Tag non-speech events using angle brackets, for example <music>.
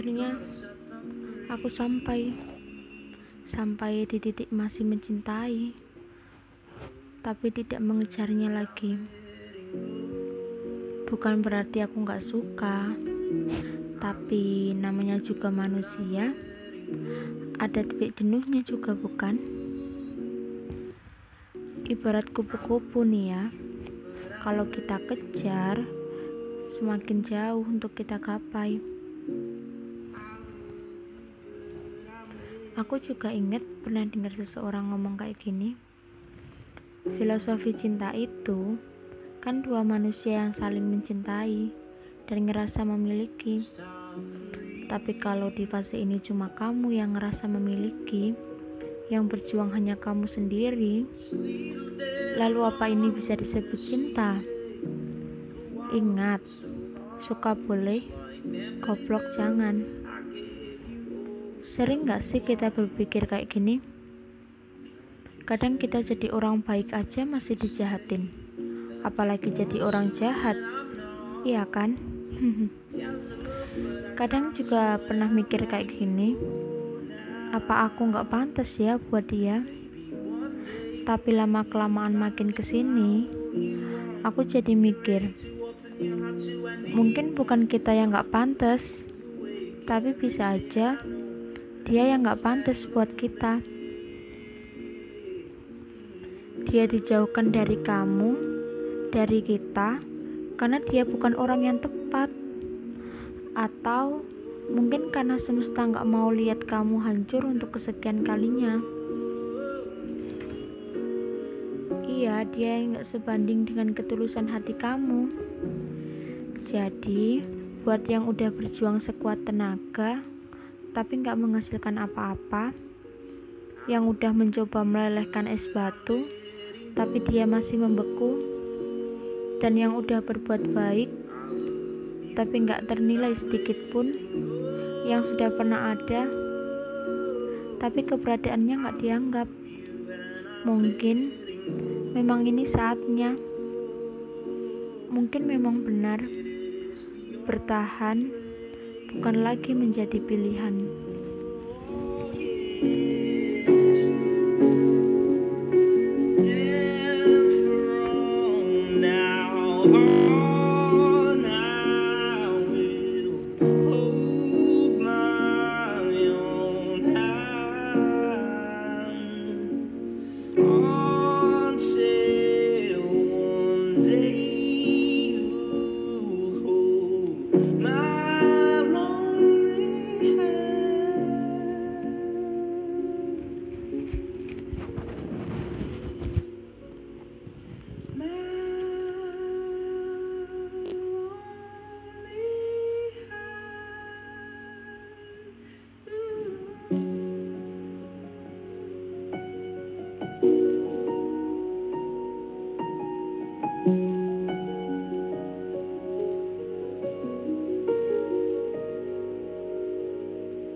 akhirnya aku sampai sampai di titik masih mencintai tapi tidak mengejarnya lagi. Bukan berarti aku nggak suka tapi namanya juga manusia. Ada titik jenuhnya juga bukan? Ibarat kupu-kupu nih ya. Kalau kita kejar semakin jauh untuk kita gapai. Aku juga ingat pernah dengar seseorang ngomong kayak gini filosofi cinta itu kan dua manusia yang saling mencintai dan ngerasa memiliki. Tapi kalau di fase ini cuma kamu yang ngerasa memiliki yang berjuang hanya kamu sendiri lalu apa ini bisa disebut cinta? Ingat suka boleh goblok jangan. Sering gak sih kita berpikir kayak gini kadang kita jadi orang baik aja masih dijahatin. Apalagi jadi orang jahat. Iya kan? <laughs> Kadang juga pernah mikir kayak gini apa aku gak pantas ya buat dia? Tapi lama kelamaan makin ke sini aku jadi mikir mungkin bukan kita yang gak pantas tapi bisa aja dia yang gak pantas buat kita dia dijauhkan dari kamu dari kita karena dia bukan orang yang tepat. Atau mungkin karena semesta gak mau lihat kamu hancur untuk kesekian kalinya. Iya dia yang gak sebanding dengan ketulusan hati kamu. Jadi buat yang udah berjuang sekuat tenaga tapi gak menghasilkan apa-apa yang udah mencoba melelehkan es batu tapi dia masih membeku. Dan yang udah berbuat baik tapi gak ternilai sedikit pun yang sudah pernah ada tapi keberadaannya gak dianggap. Mungkin memang ini saatnya. Mungkin memang benar bertahan bukan lagi menjadi pilihan.